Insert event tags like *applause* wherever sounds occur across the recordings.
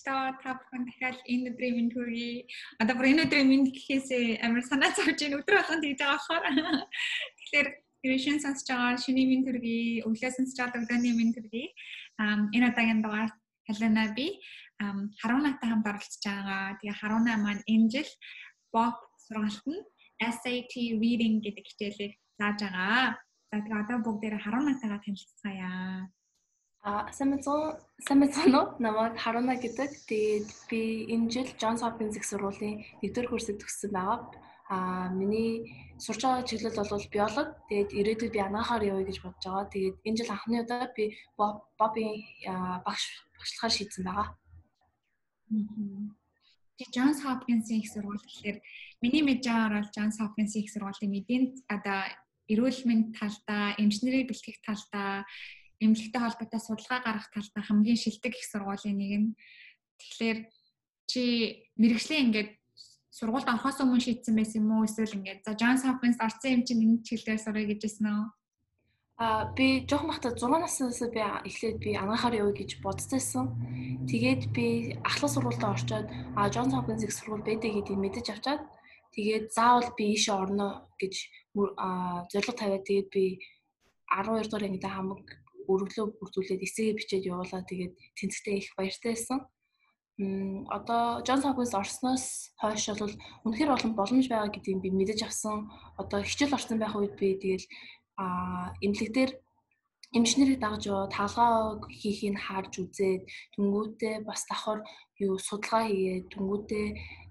сонсогчдоо та бүхэн дахиад энэ өдрийн минь төргий. Одоо бүр энэ өдрийн минь гэхээсээ амар санаа зовж ийн өдөр болгон тэгж байгаа болохоор. Тэгэхээр Иршин сонсож байгаа шиний минь төргий, өглөө сонсож байгаа өглөөний минь төргий. Аа энэ удаагийн дугаар халина би харуунаатай хамт оролцож байгаа. Тэгээ харуунаа маань энэ жил Bob сургалт нь SAT reading гэдэг хичээлийг зааж байгаа. За тэгээ одоо бүгдээрээ харуунаатайгаа танилцгаая. А Самцон Самцоно намайг Харуна гэдэг. Тэгээд би энэ жил Johns Hopkins их сургуулийн 1-р курсыг төгссөн байгаа. А миний сурч байгаа чиглэл бол биолог. Тэгээд ирээдүйд би анагаахаар явъя гэж бодож байгаа. Тэгээд энэ жил анхны удаа би Бобби багш багшлахаар шийдсэн байгаа. Тэгээд Johns Hopkins их сургууль гэхээр миний мэдж байгаагаар бол Johns Hopkins их сургуулийн эдийн одоо эрүүл мэнд талдаа, эмчнэрийг бэлтгэх талдаа эмнэлэгтэй холбоотой судалгаа гаргах талдаа хамгийн шилдэг их сургуулийн нэг нь. Тэгэхээр чи мэрэгжлийн ингээд сургуульд орохоос өмнө шийдсэн байсан юм уу эсвэл ингээд за Johns Hopkins орсон юм чинь энэ чиглэлээр сурах гэж байсан уу? А би жоохон бахта 6 наснаас би эхлээд би анагаахаар явъя гэж бодсоойсэн. Тэгээд би ахлах сургуультай орчоод а Johns Hopkins их сургууль байдаг гэдгийг мэдэж авчаад тэгээд заавал би ийшээ орно гэж зорилго тавиад тэгээд би 12 дугаар ангид хамаг өргөлөө бүрдүүлээд эсээгээ бичээд явуулаа. Тэгээд тэнцэгтэй их баяртай байсан. Мм одоо Джон Хопкинс орсноос хойш бол үнэхээр олон боломж байгаа гэдгийг би мэдэж авсан. Одоо хичээл орсон байх үед би тэгэл а эмнэлэг дээр эмчнэрийг дагаж яваад хаалгаа хийхийг харж үзээд түнгүүтээ бас давхар юу судалгаа хийгээд түнгүүтээ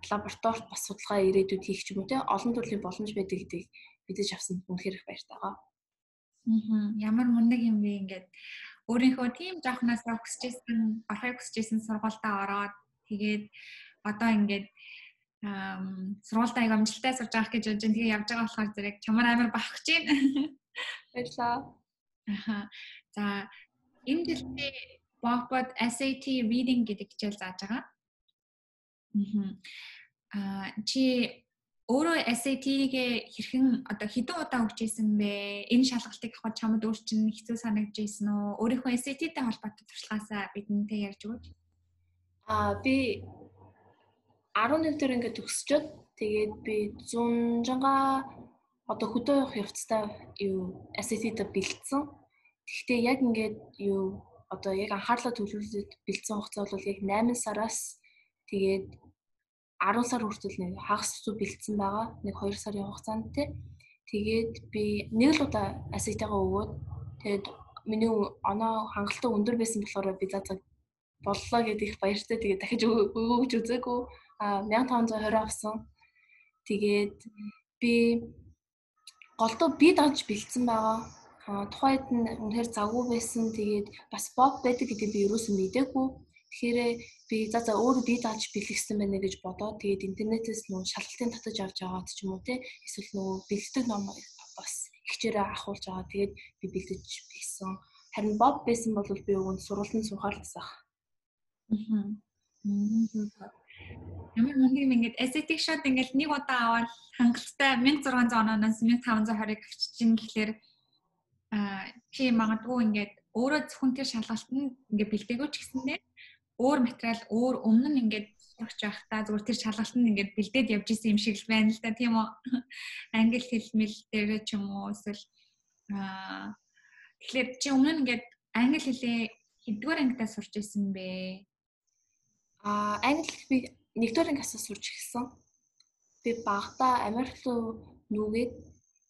лабораторид бас судалгаа ирээдүйд хийх ч юм уу те олон төрлийн боломж байдаг гэдгийг мэдэж авсан үнэхээр их баяртай байгаа. Аа ямар мундаг юм бэ ингээд өөрийнхөө тийм жоохноосоо хүсэжсэн орохыг хүсэжсэн сургуультаа ороод тэгээд одоо ингээд сургуультаа аяг амжилттай сурж авах гэж бодож тэгээ явж байгаа болохоор зэрэг чамаар амар бахархаж байна. *laughs* Баярлалаа. Аха. За энэ жилдээ Bobot SAT reading гэдэг хичээл зааж байгаа. Аа чи өөрөө SAT-гээ хэрхэн одоо хэдэн удаа өгч ирсэн бэ? Энэ шалгалтыг авах чамд өөр чинь хэцүү санагдчихсэн үү? Өөрийнхөө SAT-тэй холбоотой туршлагаасаа бидэнтэй ярьж өгөөч. Аа би 11 дээр ингээд төгсчөөд тэгээд би 100 жанга одоо хөдөө явах явцдаа юу SAT-тэй бэлдсэн. Гэхдээ яг ингээд юу одоо яг анхаарлаа төлөвлөж бэлдсэн хугацаа бол яг 8 сараас тэгээд 10 сар хүртэл нэг хагас зүг бэлдсэн байгаа. Нэг 2 сарын хугацаанд те. Тэгээд би нэг л удаа аситагаа өгөөд тэгээд миний оноо хангалттай өндөр байсан болохоор би за за боллоо гэдэг их баяртай. Тэгээд дахиж өгөөж үзээгүй. А 1520 авсан. Тэгээд би голдоо би давж бэлдсэн байгаа. А тухайд нь үнэхээр завгүй байсан. Тэгээд бас боб байдаг гэдэг би юусэн мэдээгүй. Тэгэхээр би за за өөрөө бие дааж бэлгэсэн байна гэж бодоод тэгээд интернетээс нөө шалгалтын татаж авч аваад ч юм уу те эсвэл нөгөө бэлгдэг ном бас ихчээрээ ахуулж байгаа. Тэгээд би бэлдэж байсан. Харин боб байсан бол би өгөнд сургалтын сухаар тасах. Аа. Ямар мөнгө ингээд SAT shot ингээд нэг удаа аваад хангалттай 1600 ононоос 1520-ыг авчиж гэхлээр аа чи магадгүй ингээд өөрөө зөвхөн тэр шалгалтанд ингээд бэлдээгүй ч гэсэндээ өөр материал өөр өмнө нь ингээд сурч байхдаа зүгээр тэр шалгалтанд ингээд бэлдээд явж исэн юм шиг л байна л да. Тийм үү? *laughs* Англи хэлмэл дээр ч юм уу эсвэл аа тэгэхээр чи өмнө нь ингээд англи хэлээ хэддүгээр ангидаа сурч исэн бэ? Аа англи би нэгдүгээр ангиас сурч эхэлсэн би багада Америк руу нүгээд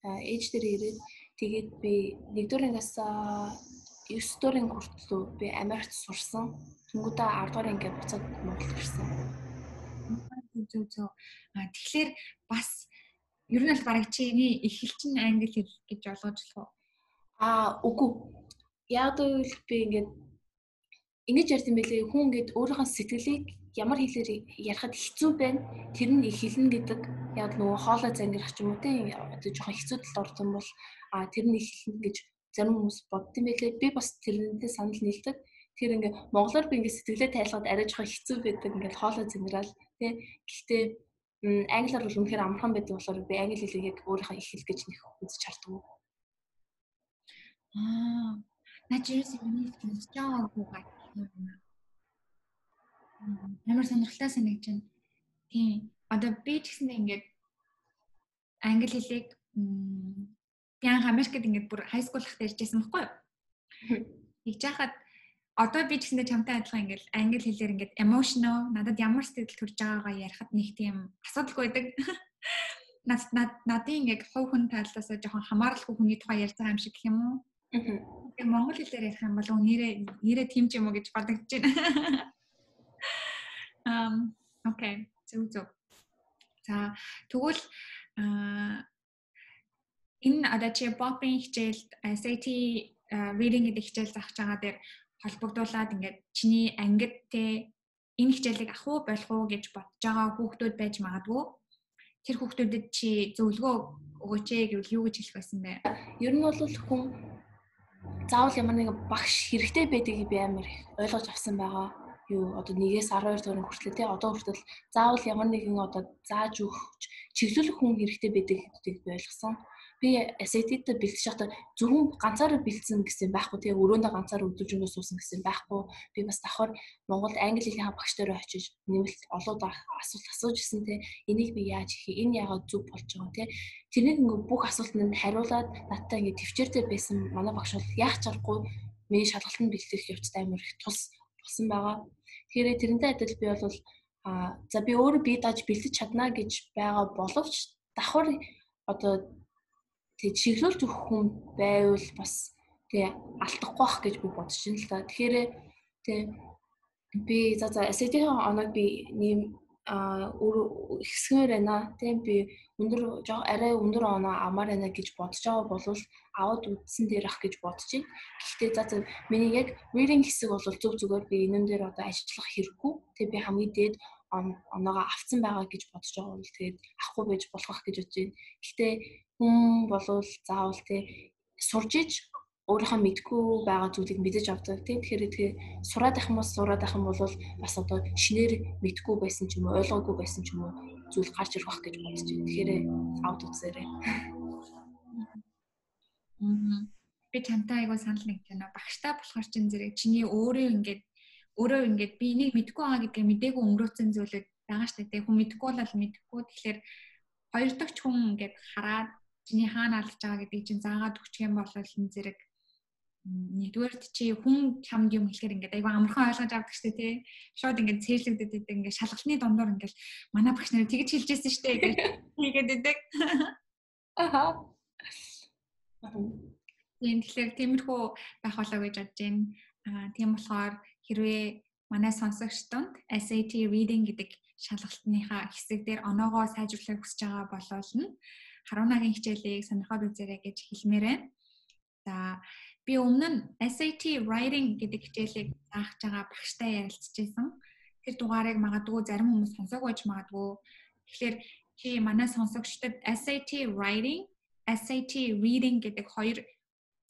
ээж дээр ирээд тэгээд би нэгдүгээр ангиас 9 дуурын хүртэл би Америкт сурсан Тэнгүүдээ 10 дугаар ингээд буцаад Монгол ирсэн. Зөв зөв. А тэгэхээр бас ер нь л бараг чиний эхэлчин англи хэл гэж ойлгож болох уу? Аа үгүй. Яг л би ингээд ингэж ярьсан байлээ хүн ингээд өөрийнхөө сэтгэлийг ямар хэлээр ярихад хэцүү байна. Тэр нь их хэлнэ гэдэг яг нөгөө хоолой зангирах ч юм уу те одоо жоохон хэцүү талд орсон бол а тэр нь их хэлнэ гэж зарим хүмүүс боддсон байлээ. Би бас тэрнтэй санал нийлдэг. Тэгэхээр ингээ монголоор би ингээ сэтгэлээ тайлгаад арай жоохон хэцүү байдаг ингээ хоолой зэмрал тий. Гэхдээ англиар бол үнэхээр амархан байдаг болохоор би англи хэлийг яг өөрийнхөө их хэл гэж нэх үзэж харддаг. Аа. Начирс хэлж байгаагүй гэх юм. Амар сонирхолтой санагдаж байна. Тийм. Одоо би ч гэсэн ингээд англи хэлийг би анх Америкт ингээд бүр high school хахад ярьжсэн байхгүй юу? *laughs* Тэгж яхад одоо би ч гэсэндээ чамтай адилхан ингээд англи хэлээр ингээд emotional надад ямар сэтгэл төрж байгаагаа ярихад нэг тийм асуудалгүй байдаг. *laughs* Над надын ингээд хувь хүн талаас жоохон хамааралгүй хүний тухай ярьж байгаа юм шиг гэх юм уу? Аа. Монгол хэлээр ярих юм бол нэрээ нэрээ тийм ч юм уу гэж бодогдож байна. *laughs* Um окей. Зөв зөв. За тэгвэл аа энэ одоо чи попын хичээлд SAT reading гэдэг хичээл заах байгаа дээр холбогдуулаад ингээд чиний ангид те энэ хичээлийг ах уу болох уу гэж бодож байгаа хүүхдүүд байж магадгүй. Тэр хүүхдүүдэд чи зөвлөгөө өгөөч ээ гэвэл юу гэж хэлэх байсан бэ? Ер нь бол хүн заавал ямар нэгэн багш хэрэгтэй байдгийг би амар ойлгож авсан байгаа. Юу одоо 1-ээс 12 дугаар хүртэл тий одоо хүртэл заавал ямар нэгэн одоо зааж өгч чиглүүлэх хүн хэрэгтэй байдаг гэдгийг би ойлгосон би SAT-д бэлдэж байхдаа зөвхөн ганцаараа бэлдсэн гэсэн байхгүй. Тэгээ өрөөндөө ганцаараа өдөржингөө суусан гэсэн байхгүй. Би бас давхар Монголд англи хэлний багштай очиж нэмэлт олоод асуулт асууж исэн те. Энийг би яаж хийх энэ яагаад зөв болж байгаа те. Тэрнийг ингээ бүх асуултанд хариулаад надтай ингээ төвчээртэй байсан манай багш бол яах чаргагүй миний шалгалтанд бэлдэх явцад амар их тус болсон байгаа. Тэгэхээр тэрнтэй адил би бол а за би өөрөө би даж бэлдэж чадна гэж байгаа боловч давхар одоо тэг чиглүүлж өгөх хүн байвал бас тэг алдахгүй бах гэж би бодож байна л да. Тэгэхээр тэг би за за SAT-ийн оног би нэм а ихсгэр байна. Тэг би өндөр арай өндөр оноо амаар байна гэж бодож байгаа бол аваад үдсэн дээр ах гэж бодож байна. Гэхдээ за за миний яг reading хэсэг бол зөв зүгээр би энэн дээр одоо ажиллах хэрэггүй. Тэг би хамгийн дээд оноогоо авцсан байгаа гэж бодож байгаа бол тэгээд авахгүй байж болох гэж бодож байна. Гэхдээ хүн болвол заавал тий сурж иж өөрийнхөө мэдгүй байгаа зүйлийг мэдэж авдаг тий тэгэхээр тэгээ сураад ах юм бол сураад ах юм бол бас одоо шинээр мэдгүй байсан ч юм уу ойлгоогүй байсан ч юм уу зүйл гарч ирэх бах гэж бодож байна. Тэгэхээр аут үзээрэй. Би чамтай айгуу санал нэг байна. Багштай болохоор чин зэрэг чиний өөрөө ингээд өөрөө ингээд би энийг мэдгүй байгаа гэдгээ мдээгүй өнгөрөөцөн зүйлүүд байгаа штэ тий хүн мэдгүй бол мэдгүй тэгэхээр хоёр дахь хүн ингээд хараад чиний хаана алдаж байгаа гэдгийг чинь заагаад өгчих юм бол энэ зэрэг нэгдүгээрт чи хүн чамд юм хэлэхээр ингээд айгүй амархан ойлгож авдаг штэ тий. Шууд ингээд цээрлэгдэд идэг ингээд шалгалтны дундуур ингээд манай багш нарыг тэгж хэлжсэн штэ гэж *laughs* хийгээд идэг. Аха. Тийм тэгэхээр тиймэрхүү байх болоо гэж бодож байна. Аа тийм болохоор хэрвээ манай сонсогч донд SAT reading гэдэг шалгалтныхаа хэсэг дээр оноогоо сайжруулахыг хүсэж байгаа болвол нь Харунагийн хичээлийг сонирхоод үзээрэй гэж хэлмээр байна. За би өмнө нь SAT writing гэдэг хичээлийг заах байгаа багштай ярилцчихсан. Тэр дугаарыг магадгүй зарим хүмүүс сонсоогүй ч магадгүй. Тэгэхээр чи манай сонсогчдод SAT writing, SAT reading гэдэг хоёр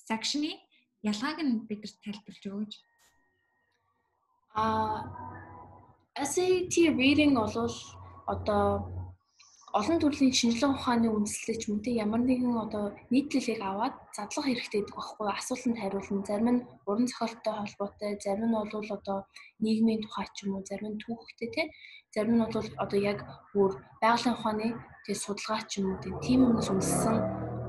section-ы ялгааг нь бидэрт тайлбарлаж өгөөч. Аа SAT reading бол одоо олон төрлийн шинжилгээ ухааны үндэслэлтэй ч мөн тийм ямар нэгэн одоо нийтлэлийг аваад задлах хэрэгтэй гэдэг багхгүй асуултанд хариулна. Зарим нь уран зохиолтой холбоотой зарим нь бол одоо нийгмийн тухай ч юм уу зарим нь түүхтэй тийм зарим нь бол одоо яг бүр байгалийн ухааны тийм судалгаа ч юм уу тийм юмнаас үндэссэн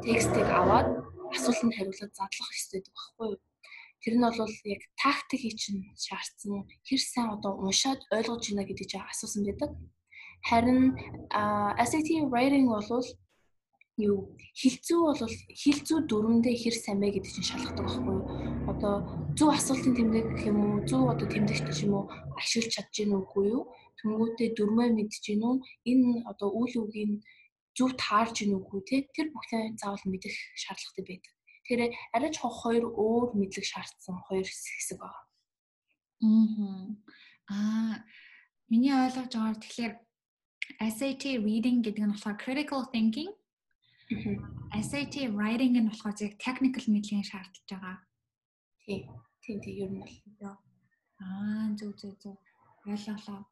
текстийг аваад асуултанд хариулаад задлах хэрэгтэй гэдэг багхгүй Тэр нь бол яг тактикийг чинь шаардсан хэр сайн одоо уншаад ойлгож байна гэдэг чинь асуусан байдаг. Харин SAT writing бол юу хилцүү бол хилцүү дөрөндөө хэр сайн бэ гэдэг чинь шалгадаг байхгүй юу? Одоо зөв асуултын тэмдэг гэх юм уу? Зөв одоо тэмдэгч ч юм уу ашиглаж чадж гин үгүй юу? Тэнгүүтээ дөрмөө мэдж гин үү? Энэ одоо үйл үгийн зөв таарж гин үгүй те? Тэр бүхнээ заавал мэдэх шаардлагатай байдаг. Тэгэхээр арайч хоёр өөр мэдлэг шаардсан хоёр хэсэг байна. Аа. Аа миний ойлгож байгаагаар тэгэхээр SAT reading гэдэг нь болохоор critical thinking. SAT writing нь болохоор зэрэг technical мэдлэгийн шаардлагаж байгаа. Тийм. Тийм тийм ер нь бол. Аа зөв зөв зөв. Ойлголоо.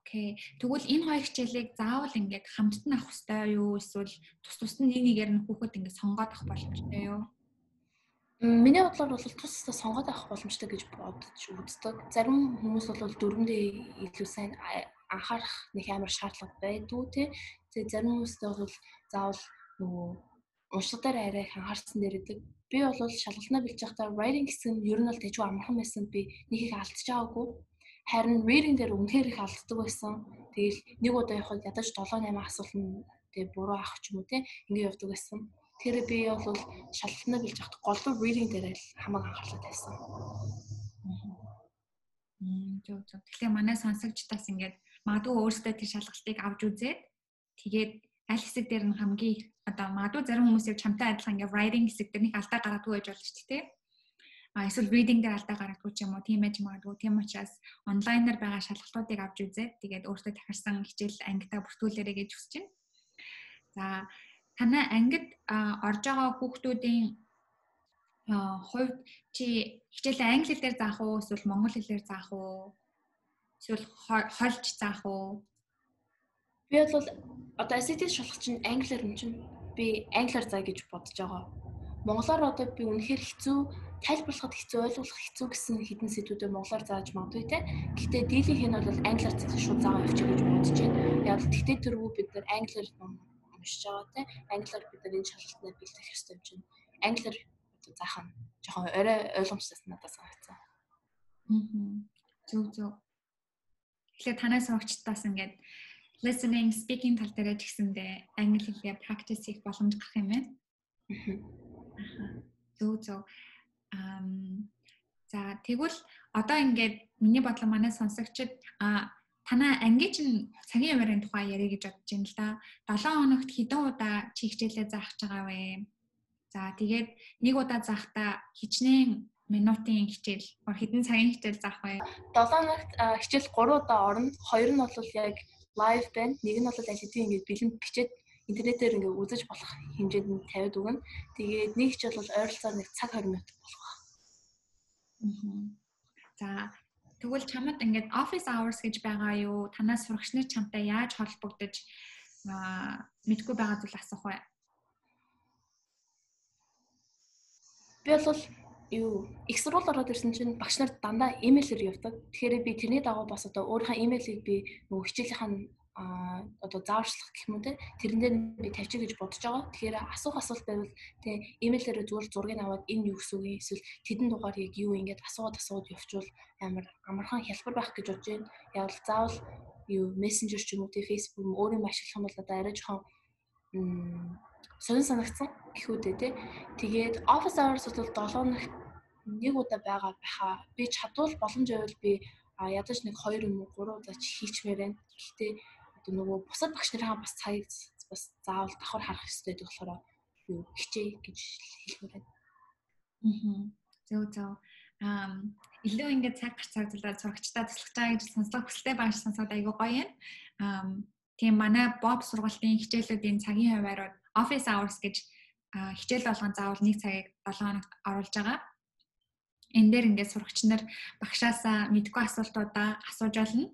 Окей. Тэгвэл энэ хоёр хичээлийг заавал ингээд хамтд нь авах хэрэгтэй юу? Эсвэл тус тус нь нэг нэгээр нь хүүхэд ингээд сонгоод авах боломжтой юу? Миний бодлоор бол тусдаа сонгоод авах боломжтой гэж бодож үздэг. Зарим хүмүүс бол дөрөндөө илүү сайн анхаарах нэг амар шаардлага байдгүй тий. Тэгээ зарим хүмүүстэй бол заавал нөгөө дээр арай их анхаарсан дээр идэг. Би бол шалгалтнаа бэлж байхдаа writing гэсэн нь ер нь бол тэжгүй амархан байсан би нэг их алдчих жаагүй. Харин reading дээр үнэхээр их алддаг байсан. Тэгэл нэг удаа явахад ядаж 7 8 асуулт нь тэгээ буруу авах ч юм уу те ингэ явдаг байсан. Тэр би бол шалгалтнаа бэлж байхад голдуу reading дээр л хамаг анхаарлаа тавьсан. Мм зөв зөв. Тэгэхээр манай сонсогчдаас ингээд магадгүй өөрсдөө тэр шалгалтыг авч үзээд тэгээд аль хэсэг дээр нь хамгийн одоо магадгүй зарим хүмүүс яг чамтай адилхан ингээ writing хэсэг дээр нэг алдаа гаргадгүй байж болно шүү дээ. А эсвэл reading дээр алдаа гаргадгүй ч юм уу тийм ээж магадгүй тийм учраас онлайнаар байгаа шалгалтуудыг авч үзээд тэгээд өөртөө тахирсан хичээл ангитаа бүртгүүлээрэй гэж хүсэж байна. За танай ангид орж байгаа хүүхдүүдийн хувьд чи хичээлээ англи хэлээр заах уу эсвэл монгол хэлээр заах уу? Эсвэл хольж заах уу? Би бол одоо SAT шалгах чинь англиар юм чинь би англиар заа гэж бодож байгаа. Монголоор одоо би үнэхээр хэцүү тайлбарлахад хэцүү ойлгох хэцүү гэсэн хэдэн сэдвүүдээ монголоор зааж магадгүй те. Гэхдээ дийлийнх нь бол англиар заах шууд заагаа явчих гэж бодож байна. Яг л тэгтээ тэргүй бид нар англиар уншиж байгаа те. Англиар бид нар энэ шалгалтнаа бэлтгэх ёстой юм чинь. Англиар заах нь жоохон орой ойлгомжтой надад санагдсан. Аа. Зөв зөв. Тэгэхээр танаас сурагчдаас ингээд listening speaking тал дээр ч гэсэндээ англи хэлээр practice хийх боломж гарах юм байна. Зөв зөв. Ам за тэгвэл одоо ингээд миний бодлоо манай сонсогчид а танаа анги чинь цагийн хуваарийн тухай яриа гэж бодож байна л да. 7 хоногт хэдэн удаа чи хичээлээ заах гэж байгаа вэ? За тэгээд нэг удаа заахта хичнээн минутын хичээл, хэдэн цагийн хичээл заах вэ? 7 хоногт хичээл 3 удаа орно. Хоёр нь бол яг лайв байна. Нэг нь бол аль хэдийн ингээд бэлэн бичээд интернетээр ингээд үзэж болох хэмжээнд нь тавиад өгнө. Тэгээд нэг ч бол ойролцоогоор нэг цаг 20 минут болох ба. За тэгвэл чамд ингээд office hours гэж байгаа юу? Танаас сурагч нар чамтай яаж холбогдож мэдгүй байгаа зүйл асуух бай. Би бол юу их сургууль ороод ирсэн чинь багш нар дандаа имэйлээр явдаг. Тэгэхээр би тэрний дагуу бас одоо өөрийнхөө имэйлийг би нөгөө хичээлийнхэн а одоо зааварчлах гэх юм уу те тэрэн дээр би тавьчих гэж бодож байгаа. Тэгэхээр асуух асуулт байвал те имэйлээр зүгээр зургийг аваад энэ юу гэсэн үг юм эсвэл тэдэн дугаар яг юу ингээд асууад асууад явуучвал амар амархан хялбар байх гэж бодож байна. Яг л заавал юу мессенжер ч юм уу те Facebook юм өөрөө ашиглах юм бол одоо арай жоохон сонин санагдсан гэхүүдээ те. Тэгээд office hours бол 7 ногт нэг удаа байгаа байхаа би чадвал боломж байвал би а ядаж нэг 2 юм уу 3 удаа хийчмээр байна. Гэхдээ одоо нөгөө бусад багш нарынхаа бас цагийг бас заавал давхар харах хэрэгтэй гэдэг болохоор юу хичээ гэж хэлмээр байна. Аа. Зөв зөв. Аа илүү ингээд цаг гарц цагдлаар сурагчдаа туслах чаа гэж сонслог хүсэлтэй байгаа сонсоод айгүй гоё юм. Аа тийм манай боб сургалтын хичээлүүдийн цагийн хуваарууд office hours гэж хичээл болгон заавал нэг цагийг 7 хоногт оруулж байгаа энэ дээр ингээд сурагч нар багшаасаа мэдгүй асуултуудаа асууж болно.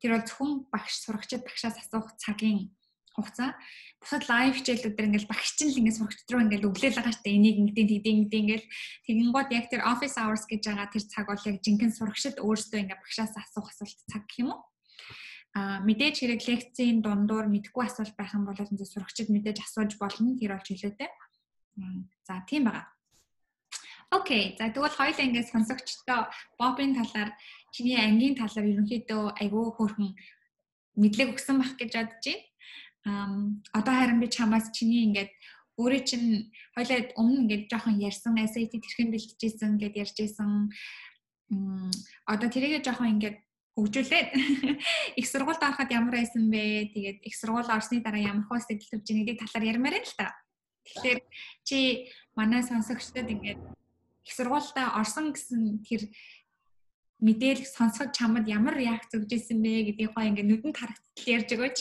Тэр бол зөвхөн багш сурагчид багшаас асуух цагийн хугацаа. Бусад лайв хичээлүүд дээр ингээл багш чинь л ингээд сурагчд руу ингээл өглөөл байгаа штэ энийг ингэдин тэгдин ингэдин ингээл тэгэн гот яг тэр office hours гэж байгаа тэр цаг бол яг жинхэнэ сурагчд өөрсдөө ингээд багшаас асуух асуулт цаг гэх юм уу? А мэдээж хэрэг лекцийн дундуур мэдгүй асуулт байх юм бол зөв сурагчд мэдээж асууж болно тэр бол чөлөөтэй. За тийм байна. Окей. За тэгвэл хоёлаа ингээд сонсогчдоо бобын талаар чиний ангийн талаар ерөнхийдөө айгүй хөөрхөн мэдлэг өгсөн байх гэж бодож байна. Ам одоо харин би чамаас чиний ингээд өөрөө чинь хоёлаа өмнө ингээд жоохон ярьсан SAT тэрхэн бэлтжижсэн гэдээ ярьжсэн. Одоо тэрийгээ жоохон ингээд хөгжүүлээд *laughs* их сургуульд ороход ямар байсан бэ? Тэгээд их сургууль орсны дараа ямар хөө сэтгэл төвч нэгдэг талаар ярмаар л та. Тэгэхээр чи манай сонсогчдод ингээд их сургуультай орсон гэсэн тэр мэдээлэл сонсоход чамд ямар реакц өгч ирсэн бэ гэдгийг хоо ингээ нүдэнд харагдтал ярьж өгөөч.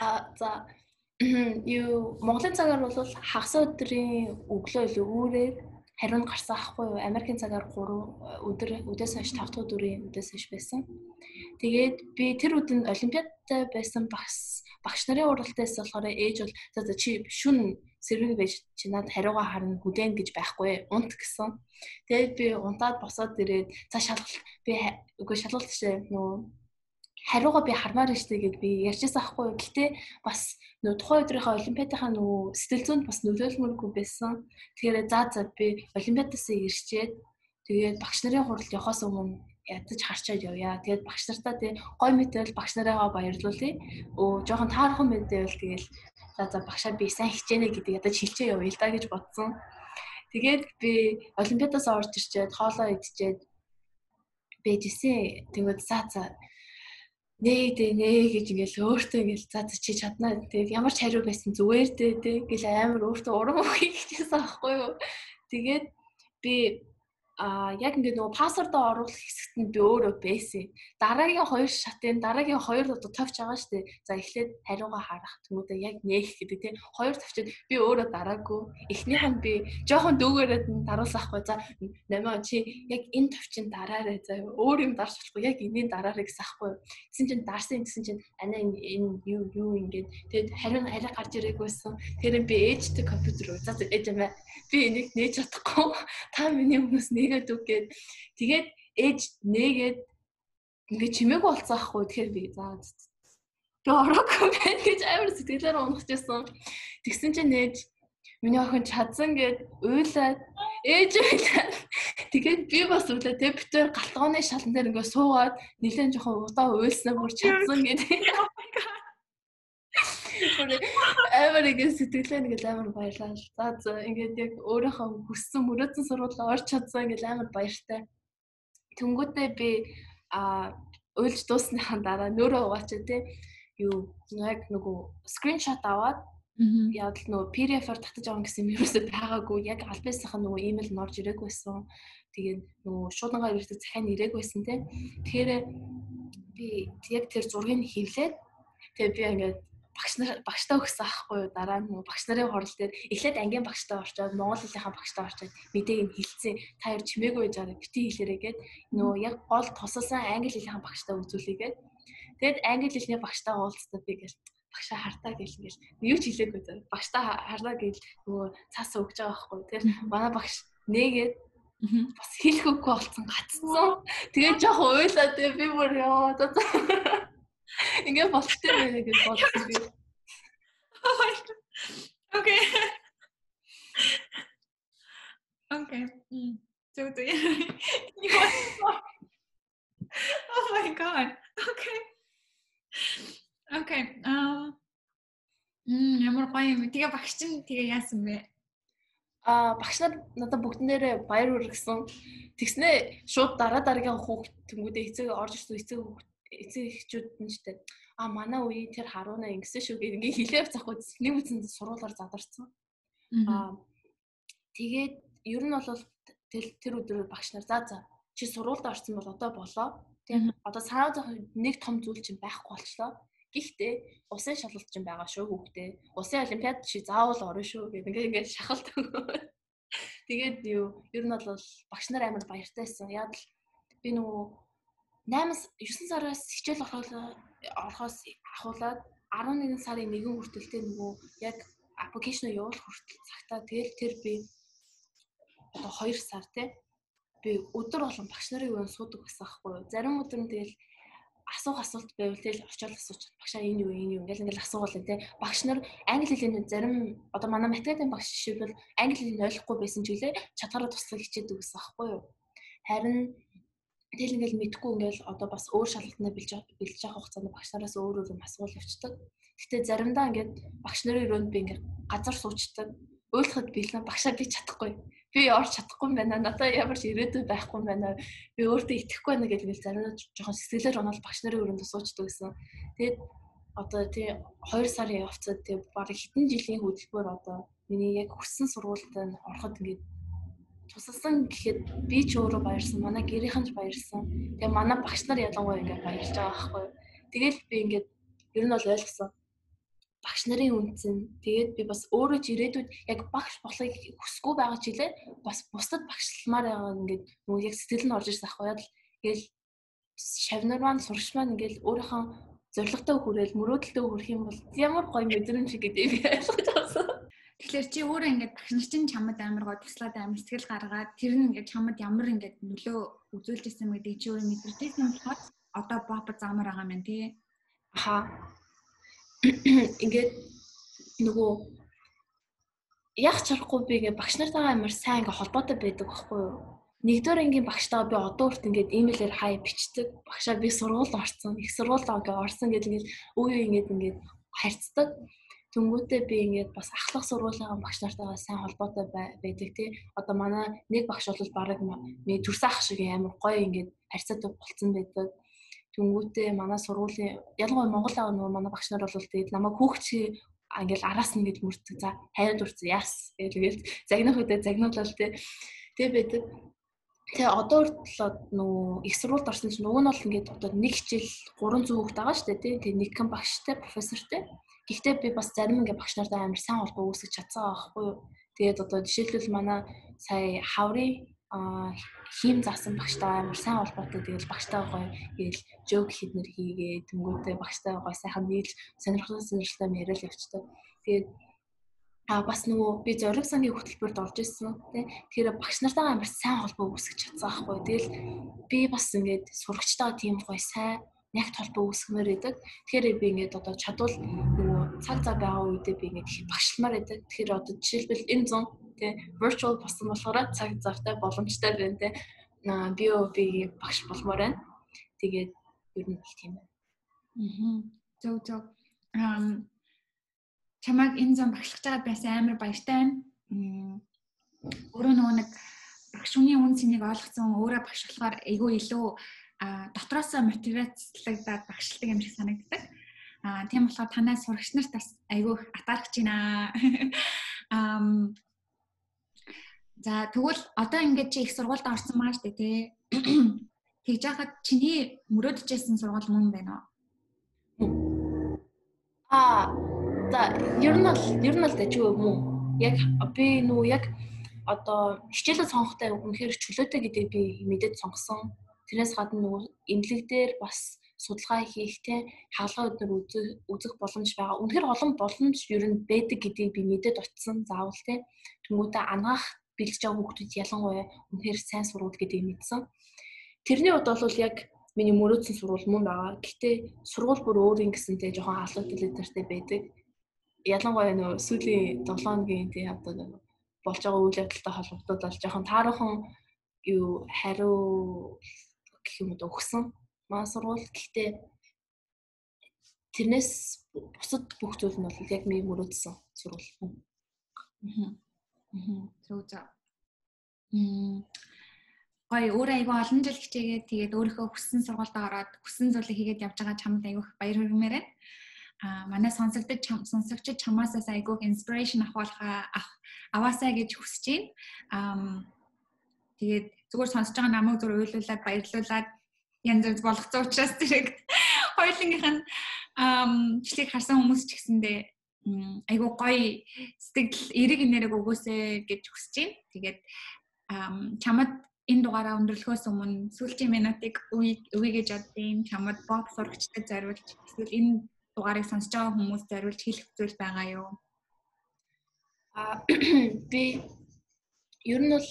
А за юу Монголын цагаар бол хагас өдрийн өглөө илүү үүрээр хариу нь гарсан ахгүй юу? Америкийн цагаар 3 өдөр өдөөс хойш 5 дахь өдрийн өдөөс хойш байсан. Тэгээд би тэр өдөнд олимпиадтай байсан багш багш нарын уралтаас болохоор ээж бол за чи шүн сэрэг байж чи над хариугаа харна хүлээн гэж байхгүй унт гэсэн. Тэгээд би унтаад босоод ирээд за шалгалт би үгүй шалгалт шээ нөө хариугаа би хармаар штэ гэд би ярьчихсан аахгүй. Гэтэ бас нөө тухайн өдрийнхөө олимпиадынхаа нөө сэтгэл зүйнд бас нөлөөлмөргүй байсан. Тэгэхээр за за би олимпиадаас ирчээд тэгээд багш нарын хуралд явахаас өмнө ядаж харчаад явъя. Тэгээд багш нартаа тий гой мэтэл багш нарыгаа баярлуулъя. Өө жоохон таархан мэдээвэл тэгэл за за багшаа би сайн хичээнэ гэдэг ядаж хилчээ явъя л да гэж бодсон. Тэгээд би олимпиадаас орж ирчээд хоолоо идчихэд бэжсэн. Тэгээд за за нээ дээ нээ гэж ингээл өөртөө ингээл за чи чаднаа тэгээд ямар ч хариу байсан зүгээр дээ тэг гэл амар өөртөө урам өгье гэжсэн аахгүй юу? Тэгээд би а яг ингээд нөгөө пассвордоо оруулах хэсэгт нь би өөрөө байсан. Дараагийн хоёр шатын дараагийн хоёр одоо товч байгаа шүү дээ. За эхлээд хариугаа харах тэмүүдээ яг нээх гэдэг тийм хоёр товчод би өөрөө дараагүй. Эхнийх нь би жоохон дүүгээрээд нь даруулахгүй. За намаа чи яг энэ товчийн дараарай. За өөр юм дарж болохгүй. Яг энэний дараарай гэсэн ахгүй. Тэгсэн чинь дарсан гэсэн чинь ана энэ юу юу ингээд тэгээд хариу арай гарч ирээгүйсэн. Тэгэхээр би ээжтэй компьютер за ээж амаа би энийг нээж чадахгүй. *laughs* Та миний хүмүүс нээгээд үг гээд тэгээд ээж нээгээд ингээ чимээгүй болцсон ахгүй. Тэгэхээр би за би ороогүй байх гэж амар сэтгэлээр унахчихсан. Тэгсэн чинь нээж миний охин чадсан гэд уйлаад ээж уйлаад тэгээд би бас уйлаад тэг битээр галтгооны шалан дээр ингээ суугаад нэлээд жоохон удаа уйлснаа бүр чадсан гэдэг. Амар ингэ сэтгэлээ нэг амар баярлаа. За за ингээд яг өөрийнхөө хүссэн мөрөөдсөн сургуулиар орч чадсан ингээд амар баяртай. Тэнгүүтээ би а уйлж дуусныхаа дараа нөрөө угаачаа тий юу яг нөгөө скриншот аваад яг л нөгөө PDF-аар татаж авах гэсэн юм ерөөсөй байгаагүй. Яг альбисынхаа нөгөө имэйл нь орж ирээгүй байсан. Тэгээд нөгөө шуудангаар ирдэг захиан ирээгүй байсан тий. Тэгэхээр би яг тэр зургийг хевлээд тэгээ би ингээд багш нар багштай өгсөн аахгүй юу? Дараа нь багш нарын хурал дээр эхлээд ангийн багштай орчоод монгол хэлийнхаа багштай орчоод мэдээг нь хэлсэн та хоёр чимээгүй байж байгаа бити хэлээрээ гээд нөгөө яг гол тусалсан англи хэлийнхаа багштай үзүүлээгээд тэгэд англи хэлний багштай уулзтаа би гээл багшаа хартаа гэл ингээл юу ч хэлээгүй заа. Багштай харлаа гэл нөгөө цаасаа өгч байгаа байхгүй тэгэхээр манай багш нээгээд бас хэлэх үгүй болцсон гацсан тэгээд жоохон уйлаад би бүр ёо Ингээ болттой байна гэж бодсон би. Окей. Окей. Do you? oh my god. Okay. Okay. Um Мм ямар гоё юм. Тэгээ багш чинь тэгээ яасан бэ? Аа багш нар надад бүгднээрээ баяр хүргэсэн. Тэгснээ шууд дараа дараагийн хүүхд тэнгүүдээ эцэг орж ирсэн эцэг хүүхд эцэг эхчүүд нь ч гэдэг а манай үе тэр харуунаа ингэсэн шүү гэх ингээ хилээ захгүй нэг үсэн сургуулаар задарсан. Аа тэгээд ер нь бол тэр өдөр багш нар за за чи сургуульд орсон бол одоо болоо. Тийм одоо санаа зовх нэг том зүйл чинь байхгүй болчлоо. Гэхдээ усын шалгалт чинь байгаа шүү хүүхдээ. Усын олимпиад чи заавал орно шүү гэх ингээ ингээ шахалт. *laughs* Тэгээд юу ер нь бол багш нар амар баяртайсан. Яг л би нөгөө 8-9 сараас хичээл орохоос ахуулаад 11 сарын 1 хүртэлтэй нөгөө яг аппликейшн явуулах хүртэл цагтаа тэгэл тэр би одоо 2 сар тий би өдөр болгон багш нарын үеийн суудаг байсан юу. Зарим өдөр нь тэгэл асуух асуулт байвал тэгэл очиод асууж багшаа энэ юу энэ юу ингээл ингээл асуугаал тий. Багш нар англи хэлний зарим одоо манай математикийн багш жишээлбэл англи хэлийг ойлгохгүй байсан ч үлээ чадвараа туслах хичээдэг гэсэн байхгүй юу. Харин Тэгэл ингээл мэдхгүй ингээл одоо бас өөр шалгалтнаа бэлж бэлж авах хугацаанд багш нараас өөр өөр юм асуул явцдаг. Гэтэ заримдаа ингээд багш нарын өрөөнд би ингээд газар суучдаг. Ойлгоход бэлэн багшаа би чадахгүй. Би орч чадахгүй юм байна. Надад ямар ч ирээдүй байхгүй юм байна. Би өөртөө итгэхгүй байна гэж ингээл заримдаа жоохон сэтгэлээр унаал багш нарын өрөөнд суучдаг гэсэн. Тэгээд одоо тий 2 сарын явцад тий бараг хэдэн жилийн хөдөлгөөр одоо миний яг хүссэн сургуульд ороход ингээд тусалсан гэхэд би ч өөрөө баярсан, манай гэрийнхэн ч баярсан. Тэгээ манай багш нар ялангуяа ингээд баярлж байгаа байхгүй юу. Тэгэл би ингээд ер нь бол ойлгосон. багш нарын үнцэн тэгээд би бас өөрөө ч ирээдүйд яг багш болохыг хүсэхгүй байгаа ч илээ бас бусдад багшламаар байгаа ингээд нөгөө яг сэтгэл нь орж ирсэн ахгүй яа тэгэл шавнар маань сурагч маань ингээд өөрийнхөө зоригтой хүрээл мөрөөдөлтөд хүрэх юм бол ямар гоё мэдрэмж гэдэг би ойлгож. *laughs* Тэгэхээр чи өөрөө ингээд багш нар чинь чамд амар гоо туслаад амар сэтгэл гаргаад тэр нь ингээд чамд ямар ингээд нөлөө үзүүлж ирсэн гэдэг чи өөрөө мэдэрчээсэн болохоор одоо пап заамаар байгаа юм тий. Аха. Ингээд нөгөө яг чарахгүй би ингээд багш нартайгаа амар сайн ингээд холбоотой байдаг байхгүй юу? Нэгдүгээр ангийн багштайгаа би одоо үрт ингээд имэйлээр хай бичдэг. Багшаа би сургуульд орсон. Их сургуульд орсон гэдэг ингээд үе үе ингээд ингээд харьцдаг. Тэнгүүтээ би ингээд бас ахлах сургуулийн багш нартайгаа сайн холбоотой байдаг тий. Одоо манай нэг багш бол бараг миний төрсөн ах шиг амар гоё ингээд харьцаатай болцсон байдаг. Тэнгүүтээ манай сургуулийн ялангуяа Монгол аа нөгөө манай багш нар бол тэгээд намайг хүүхч ингээл араас нь ингэж мөрдөг. За хайрд урцсан яас гээл загнах үедээ загнуулал тий. Тэгээ байдаг. Тэгээ одоо хүртэл нөгөө их сургуульд орсон чинь нөгөө нь бол ингээд одоо нэг хичээл 300 хүүхд байгаа шүү дээ тий. Тэгээ нэг хэн багштай профессортэй. Гэхдээ би бас зарим ингээ багш нартай амар сайн холбоо үүсгэж чадсан байхгүй юу. Тэгээд одоо жишээлбэл манай сая хаврын хийм заасан багштай амар сайн холбоотой тэгэл багштай гоё гээл жок хиднэр хийгээ тэнгуүтэй багштай гоё сайхан нийлж сонирхолтой сонирхолтой яриад явцдаг. Тэгээд а бас нөгөө би зориг сангийн хөтөлбөрт орж ирсэн тий Тэгэхээр багш нартайгаа амар сайн холбоо үүсгэж чадсан байхгүй. Тэгэл би бас ингээд сурагчтайгаа тийм гоё сайн нягт холбоо үүсгэмээр байдаг. Тэгэхээр би ингээд одоо чадвал нөгөө цаг цаг байгаа үедээ би ингээд их багшламаар байдаг. Тэгэхээр одоо жишээлбэл энэ 100 тий virtual болсон болохоор цаг завтай боломжтой байна тий. Аа би би багш болмоор байна. Тэгээд ер нь их тийм байна. Аа. Зөв зөв. Ам чамайг энэ зам багшлах жагаад байсан амар баяртай байна. Өөрөө нөгөө нэг багш хүний үн цэнийг ойлгоцсон өөрөө багш болохоор айгүй илүү дотроосоо мотивацлагдаад багшилдаг юм шиг санагддаг. Аа тийм болохоор танай сурагч нарт бас айгүй атаарч байна. *laughs* Ам За тэгвэл одоо ингээд чи их сургуульд орсон маа штэ тий. *clears throat* Тэгж яхад чиний мөрөөдөжсэн сургууль мөн байна уу? Аа за ер нь л ер нь л дэжгүй юм уу? Яг би нүү яг одоо хичээлээ сонгохтой үнэхээр чөлөөтэй гэдэг би мэдээд сонгосон. Тэрнээс гадна нөгөө эмнэлэг дээр бас судалгаа хийх те хаалгаа өдөр үзэх боломж байгаа. Үнэхээр олон боломж ер нь байдаг гэдгийг би мэдээд очсон заавал те. Тэнгүүтээ анаах бэлж байгаа хүүхдүүд ялангуяа үнэхээр сайн сурвал гэдгийг мэдсэн. Тэрний хувьд бол яг миний мөрөөдсөн сурвал мөн байгаа. Гэхдээ сурвал бүр өөр юм гэсэнтэй жоохон алгадэлтэй байдаг. Ялангуяа нөө сүүлийн 7 хоногийн тий одоо болж байгаа үйл явдалтай холбогдуулаад жоохон таархан юу хариу гэх юм уу өгсөн маа сургууль. Гэхдээ тэрнээс бусад бүх зүйл нь бол яг миний мөрөөдсөн сургууль. Аа. Аа. Зөв зөв. Мм гоё өөрөө айгүй олон жил хичээгээд тэгээд өөрийнхөө хүссэн сургуульд ороод хүссэн зүйлийг хийгээд явж байгаа чамд айгүй баяр хүргэмээр байна. А манай сонсогдож сонсогчд чамаас айгүй инспирэшн авахлахаа аваасаа гэж хүсэж байна. Аа тэгээд зүгээр сонсож байгаа намайг зүр уйлуулад баярлуулад янз бүрс болгоцсон учраас тэрэг *laughs* хоёулынгийнх нь члийг харсан хүмүүс ч гэсэндээ айгуу гоё сэтгэл эрэг нэрэг өгөөсэй гэж хүсэж байна. Тэгээд чамд энэ дугаараа өндөрлөхөөс өмнө сүүлчийн минутыг өгье гэж боддیں۔ Чамд боб сурагчтай зориулж эсвэл энэ дугаарыг сонсож байгаа хүмүүс зориулж хэлэх зүйл байгаа юу? А *clears throat* би ер нь бол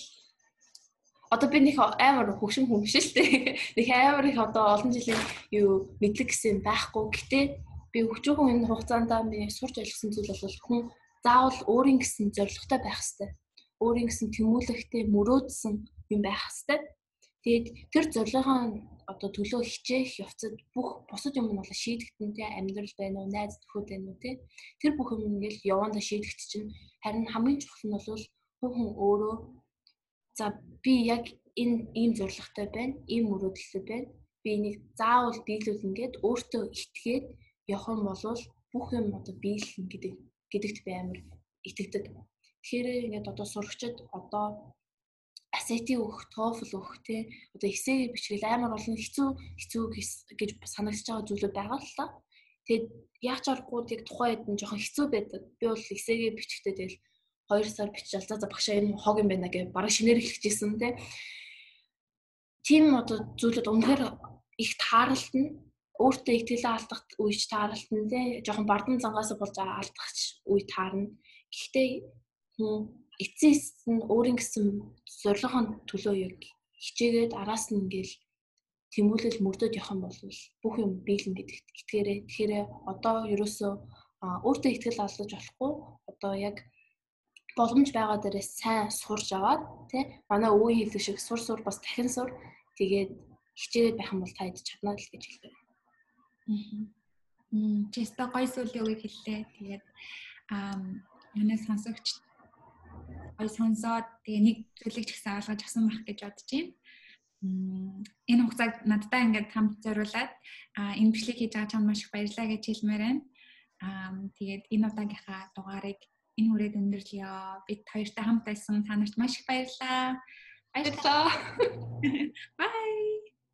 одоо би нэг амар хөвшин хүн биш шүү дээ. *laughs* Нэг амар их одоо олон жилийн юу мэдлэг гэсэн байхгүй. Гэтэ би хөвчөөхөн энэ хугацаанд би сурч ойлгосон зүйл бол хүн заавал өөрийн гэсэн зорилготой байх хэрэгтэй. Өөрийн гэсэн тэмүүлэхтэй мөрөөдсөн юм байх хэрэгтэй. Тэгээд тэр зорилгоо одоо төлөө хичээх явцад бүх бусад юм нь бол шийдэгдэн тий амьдрал байна уу, найз нөхөд байна уу тий. Тэр бүх юм ингээл явандаа шийдэгт чинь харин хамгийн чухал нь бол хүн өөрөө За би яг энэ ийм зорилготой байна, ийм мөрөөдөлтэй байна. Би энийг заавал биелүүл ингээд өөртөө итгээд явах юм бол бүх юм одоо биелнэ гэдэг гэдэгт би амар итгэдэг. Тэгэхээр ингээд одоо сурагчид одоо SAT өгөх, TOEFL өгөх те одоо эсээ бичгээл амар олон хэцүү хэцүү гэж санагдаж байгаа зүйлүүд байгаа л та. Тэгээд яг ч аргагүй яг тухайн үед нь жоохон хэцүү байдаг. Би бол эсээгээ бичгтээ тэгэл 2 сар биччихэл за за багшаа энэ хог юм байна гэж бараг шинээр хэлчихсэн тий. Тим одоо зүйлүүд үнэхээр их тааралт нь өөртөө ихтгэлээ алдах үеч тааралт нь тий жоохон бардан зангаас болж алдах үе таарна. Гэхдээ хүн эцэс нь өөрийн гэсэн зорилгын төлөө яг хичээгээд араас нь ингээл тэмүүлэл мөрдөд явах юм бол бүх юм биелэн гэдэгт итгээрэй. Тэгэхээр одоо ерөөсөө өөртөө ихтгэл олдож болохгүй одоо яг боломж байгаа дээрээ сайн сурж аваад тий манай өвөө хэлдэг шиг сур сур бас дахин сур тэгээд хичээгээд байх юм бол та идэж чаднаа л гэж хэлдэг. Аа. Мм, чиста гой сүлийн үг хэллээ. Тэгээд аа манай сонсогч гой сонсоод тэгээ нэг зүйлийг ч гэсэн ойлгож авсан байх гэж бодож байна энэ хугацааг надтай ингээд хамт зориулаад энэ бичлэг хийж байгаа чамд маш их баярлалаа гэж хэлмээр байна. Аа тэгээд энэ удаагийнхаа дугаарыг энэ хүрээд өндөрлөё. Бид хоёртай хамт байсан та нарт маш их баярлалаа. Баярлалаа. *laughs*